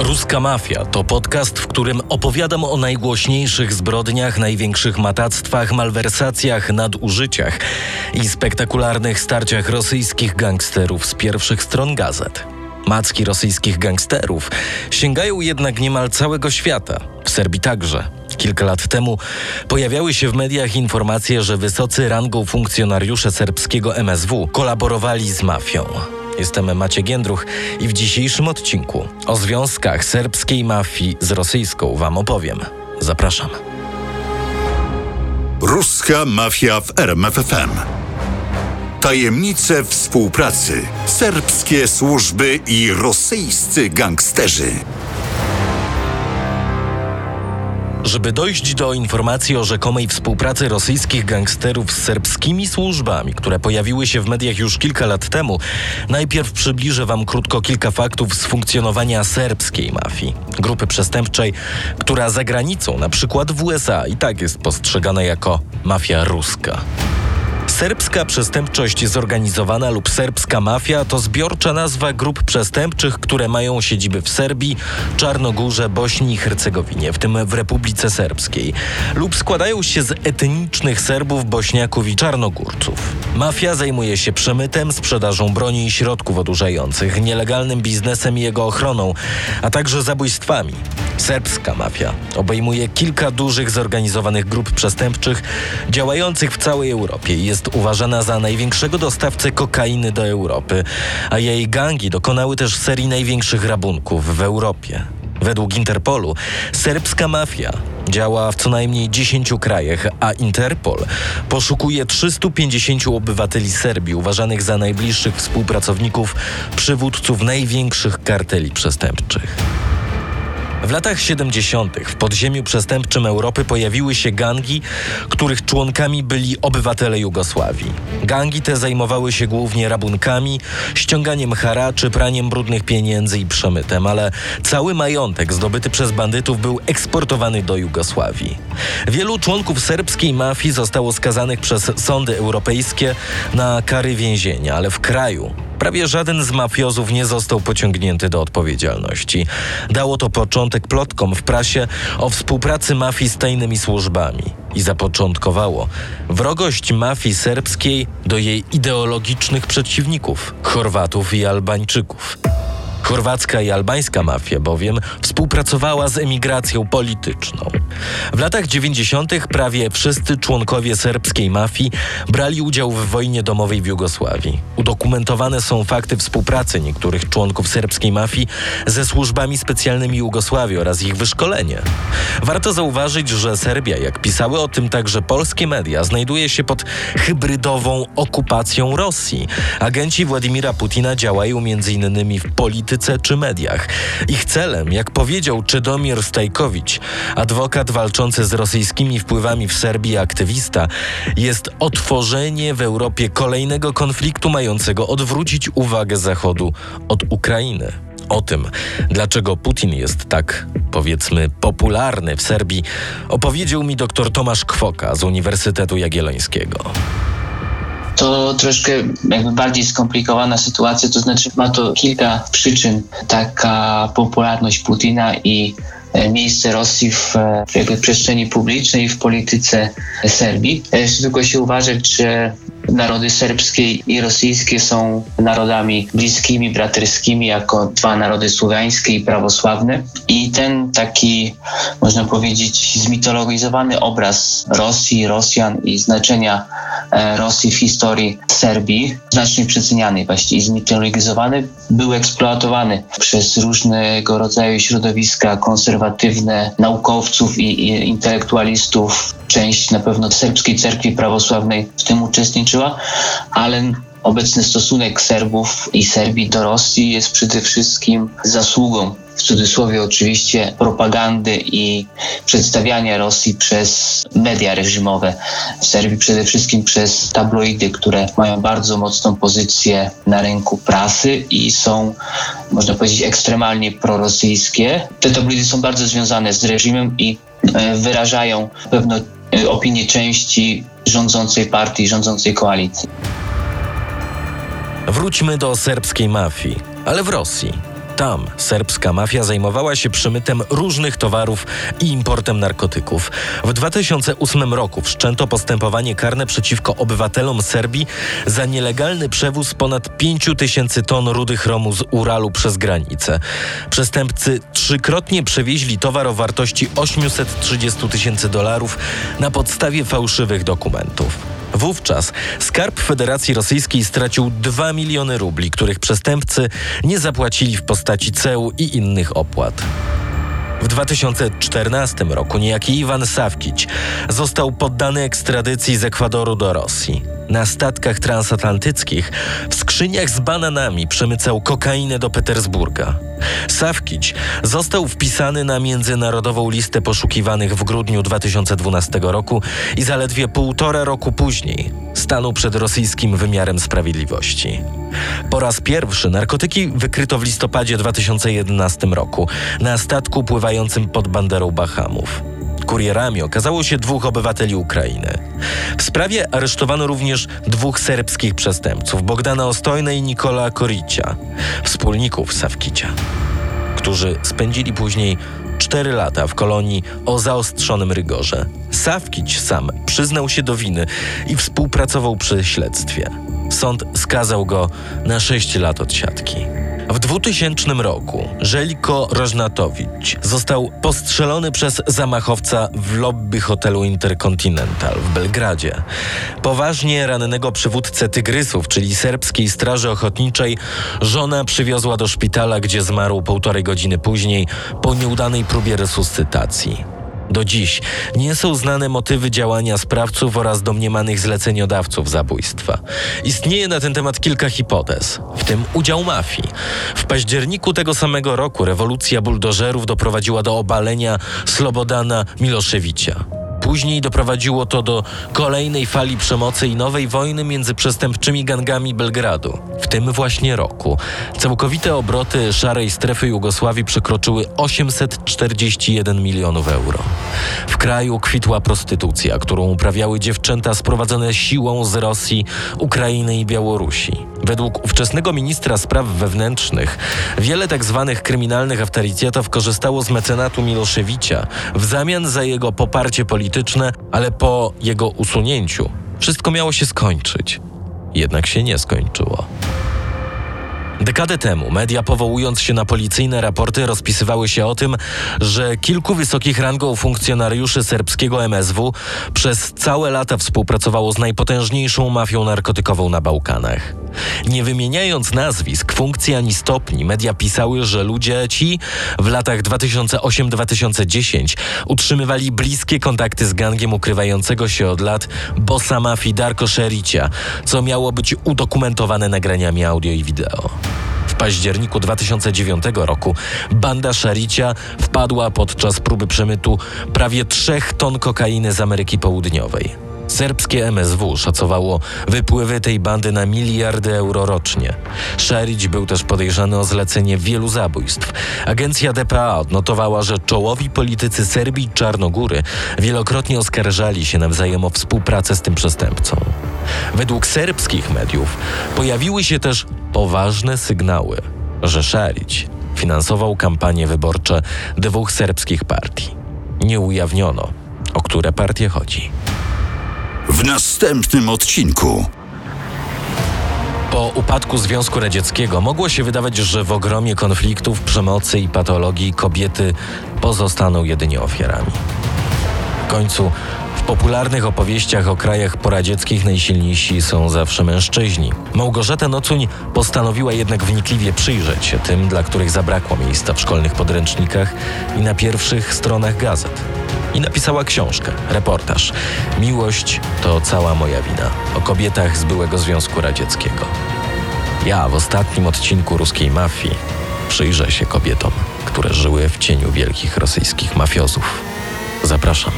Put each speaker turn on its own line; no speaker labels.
Ruska Mafia to podcast, w którym opowiadam o najgłośniejszych zbrodniach, największych matactwach, malwersacjach, nadużyciach i spektakularnych starciach rosyjskich gangsterów z pierwszych stron gazet. Macki rosyjskich gangsterów sięgają jednak niemal całego świata, w Serbii także. Kilka lat temu pojawiały się w mediach informacje, że wysocy rangą funkcjonariusze serbskiego MSW kolaborowali z mafią. Jestem Maciej Giędruch i w dzisiejszym odcinku o związkach serbskiej mafii z rosyjską Wam opowiem. Zapraszam.
Ruska mafia w RMFFM. Tajemnice współpracy. Serbskie służby i rosyjscy gangsterzy.
Żeby dojść do informacji o rzekomej współpracy rosyjskich gangsterów z serbskimi służbami, które pojawiły się w mediach już kilka lat temu, najpierw przybliżę Wam krótko kilka faktów z funkcjonowania serbskiej mafii. Grupy przestępczej, która za granicą, na przykład w USA, i tak jest postrzegana jako mafia ruska. Serbska przestępczość zorganizowana lub serbska mafia to zbiorcza nazwa grup przestępczych, które mają siedziby w Serbii, Czarnogórze, Bośni i Hercegowinie, w tym w Republice Serbskiej, lub składają się z etnicznych Serbów, Bośniaków i Czarnogórców. Mafia zajmuje się przemytem, sprzedażą broni i środków odurzających, nielegalnym biznesem i jego ochroną, a także zabójstwami. Serbska mafia obejmuje kilka dużych zorganizowanych grup przestępczych działających w całej Europie i jest uważana za największego dostawcę kokainy do Europy, a jej gangi dokonały też serii największych rabunków w Europie. Według Interpolu serbska mafia działa w co najmniej 10 krajach, a Interpol poszukuje 350 obywateli Serbii uważanych za najbliższych współpracowników przywódców największych karteli przestępczych. W latach 70. w podziemiu przestępczym Europy pojawiły się gangi, których członkami byli obywatele Jugosławii. Gangi te zajmowały się głównie rabunkami, ściąganiem haraczy, praniem brudnych pieniędzy i przemytem, ale cały majątek zdobyty przez bandytów był eksportowany do Jugosławii. Wielu członków serbskiej mafii zostało skazanych przez sądy europejskie na kary więzienia, ale w kraju Prawie żaden z mafiozów nie został pociągnięty do odpowiedzialności. Dało to początek plotkom w prasie o współpracy mafii z tajnymi służbami i zapoczątkowało wrogość mafii serbskiej do jej ideologicznych przeciwników Chorwatów i Albańczyków. Chorwacka i albańska mafia bowiem współpracowała z emigracją polityczną. W latach 90. prawie wszyscy członkowie serbskiej mafii brali udział w wojnie domowej w Jugosławii. Udokumentowane są fakty współpracy niektórych członków serbskiej mafii ze służbami specjalnymi Jugosławii oraz ich wyszkolenie. Warto zauważyć, że Serbia, jak pisały o tym także polskie media, znajduje się pod hybrydową okupacją Rosji. Agenci Władimira Putina działają m.in. w polityce polityce czy mediach. Ich celem, jak powiedział Czydomir Stajkowicz, adwokat walczący z rosyjskimi wpływami w Serbii aktywista, jest otworzenie w Europie kolejnego konfliktu mającego odwrócić uwagę Zachodu od Ukrainy. O tym, dlaczego Putin jest tak, powiedzmy, popularny w Serbii, opowiedział mi dr Tomasz Kwoka z Uniwersytetu Jagiellońskiego
to troszkę jakby bardziej skomplikowana sytuacja, to znaczy ma to kilka przyczyn. Taka popularność Putina i e, miejsce Rosji w, e, w jakby przestrzeni publicznej w polityce Serbii. Tylko się uważać, że narody serbskie i rosyjskie są narodami bliskimi, braterskimi, jako dwa narody słowiańskie i prawosławne. I ten taki, można powiedzieć, zmitologizowany obraz Rosji, Rosjan i znaczenia e, Rosji w historii Serbii, znacznie przeceniany właściwie i zmitologizowany, był eksploatowany przez różnego rodzaju środowiska konserwatywne, naukowców i, i intelektualistów część na pewno serbskiej cerkwi prawosławnej w tym uczestniczyła, ale obecny stosunek Serbów i Serbii do Rosji jest przede wszystkim zasługą w cudzysłowie oczywiście propagandy i przedstawiania Rosji przez media reżimowe w Serbii, przede wszystkim przez tabloidy, które mają bardzo mocną pozycję na rynku prasy i są, można powiedzieć, ekstremalnie prorosyjskie. Te tabloidy są bardzo związane z reżimem i e, wyrażają pewno Y, opinię części rządzącej partii, rządzącej koalicji.
Wróćmy do serbskiej mafii, ale w Rosji. Tam serbska mafia zajmowała się przemytem różnych towarów i importem narkotyków. W 2008 roku wszczęto postępowanie karne przeciwko obywatelom Serbii za nielegalny przewóz ponad 5 tysięcy ton rudy chromu z Uralu przez granicę. Przestępcy trzykrotnie przewieźli towar o wartości 830 tysięcy dolarów na podstawie fałszywych dokumentów. Wówczas Skarb Federacji Rosyjskiej stracił 2 miliony rubli, których przestępcy nie zapłacili w postaci ceł i innych opłat. W 2014 roku niejaki Iwan Sawkić został poddany ekstradycji z Ekwadoru do Rosji. Na statkach transatlantyckich w skrzyniach z bananami przemycał kokainę do Petersburga. Sawkić został wpisany na międzynarodową listę poszukiwanych w grudniu 2012 roku i zaledwie półtora roku później stanął przed rosyjskim wymiarem sprawiedliwości. Po raz pierwszy narkotyki wykryto w listopadzie 2011 roku na statku pływającym pod banderą Bahamów. Kurierami okazało się dwóch obywateli Ukrainy. W sprawie aresztowano również dwóch serbskich przestępców, Bogdana Ostojna i Nikola Koricia, wspólników Sawkicia, którzy spędzili później cztery lata w kolonii o zaostrzonym rygorze. Sawkić sam przyznał się do winy i współpracował przy śledztwie. Sąd skazał go na 6 lat odsiadki. W 2000 roku Żeliko Rożnatowicz został postrzelony przez zamachowca w lobby hotelu Intercontinental w Belgradzie. Poważnie rannego przywódcę Tygrysów, czyli serbskiej straży ochotniczej, żona przywiozła do szpitala, gdzie zmarł półtorej godziny później po nieudanej próbie resuscytacji. Do dziś nie są znane motywy działania sprawców oraz domniemanych zleceniodawców zabójstwa. Istnieje na ten temat kilka hipotez, w tym udział mafii. W październiku tego samego roku rewolucja buldożerów doprowadziła do obalenia Slobodana Miloszewicza. Później doprowadziło to do kolejnej fali przemocy i nowej wojny między przestępczymi gangami Belgradu. W tym właśnie roku całkowite obroty szarej strefy Jugosławii przekroczyły 841 milionów euro. W kraju kwitła prostytucja, którą uprawiały dziewczęta sprowadzone siłą z Rosji, Ukrainy i Białorusi. Według ówczesnego ministra spraw wewnętrznych wiele tak zwanych kryminalnych autorytetów korzystało z mecenatu Miloszewicza w zamian za jego poparcie polityczne, ale po jego usunięciu wszystko miało się skończyć. Jednak się nie skończyło. Dekadę temu media, powołując się na policyjne raporty, rozpisywały się o tym, że kilku wysokich rangą funkcjonariuszy serbskiego MSW przez całe lata współpracowało z najpotężniejszą mafią narkotykową na Bałkanach. Nie wymieniając nazwisk, funkcji ani stopni, media pisały, że ludzie ci w latach 2008-2010 utrzymywali bliskie kontakty z gangiem ukrywającego się od lat bossa mafii Darko Szericia, co miało być udokumentowane nagraniami audio i wideo. W październiku 2009 roku banda Szaricia wpadła podczas próby przemytu prawie 3 ton kokainy z Ameryki Południowej. Serbskie MSW szacowało wypływy tej bandy na miliardy euro rocznie. Szarić był też podejrzany o zlecenie wielu zabójstw. Agencja DPA odnotowała, że czołowi politycy Serbii i Czarnogóry wielokrotnie oskarżali się nawzajem o współpracę z tym przestępcą. Według serbskich mediów pojawiły się też poważne sygnały, że Szarić finansował kampanie wyborcze dwóch serbskich partii. Nie ujawniono, o które partie chodzi.
W następnym odcinku.
Po upadku Związku Radzieckiego mogło się wydawać, że w ogromie konfliktów, przemocy i patologii kobiety pozostaną jedynie ofiarami. W końcu w popularnych opowieściach o krajach poradzieckich najsilniejsi są zawsze mężczyźni. Małgorzata Nocuń postanowiła jednak wnikliwie przyjrzeć się tym, dla których zabrakło miejsca w szkolnych podręcznikach i na pierwszych stronach gazet. I napisała książkę, reportaż Miłość to cała moja wina o kobietach z byłego Związku Radzieckiego. Ja w ostatnim odcinku ruskiej mafii przyjrzę się kobietom, które żyły w cieniu wielkich rosyjskich mafiozów. Zapraszam.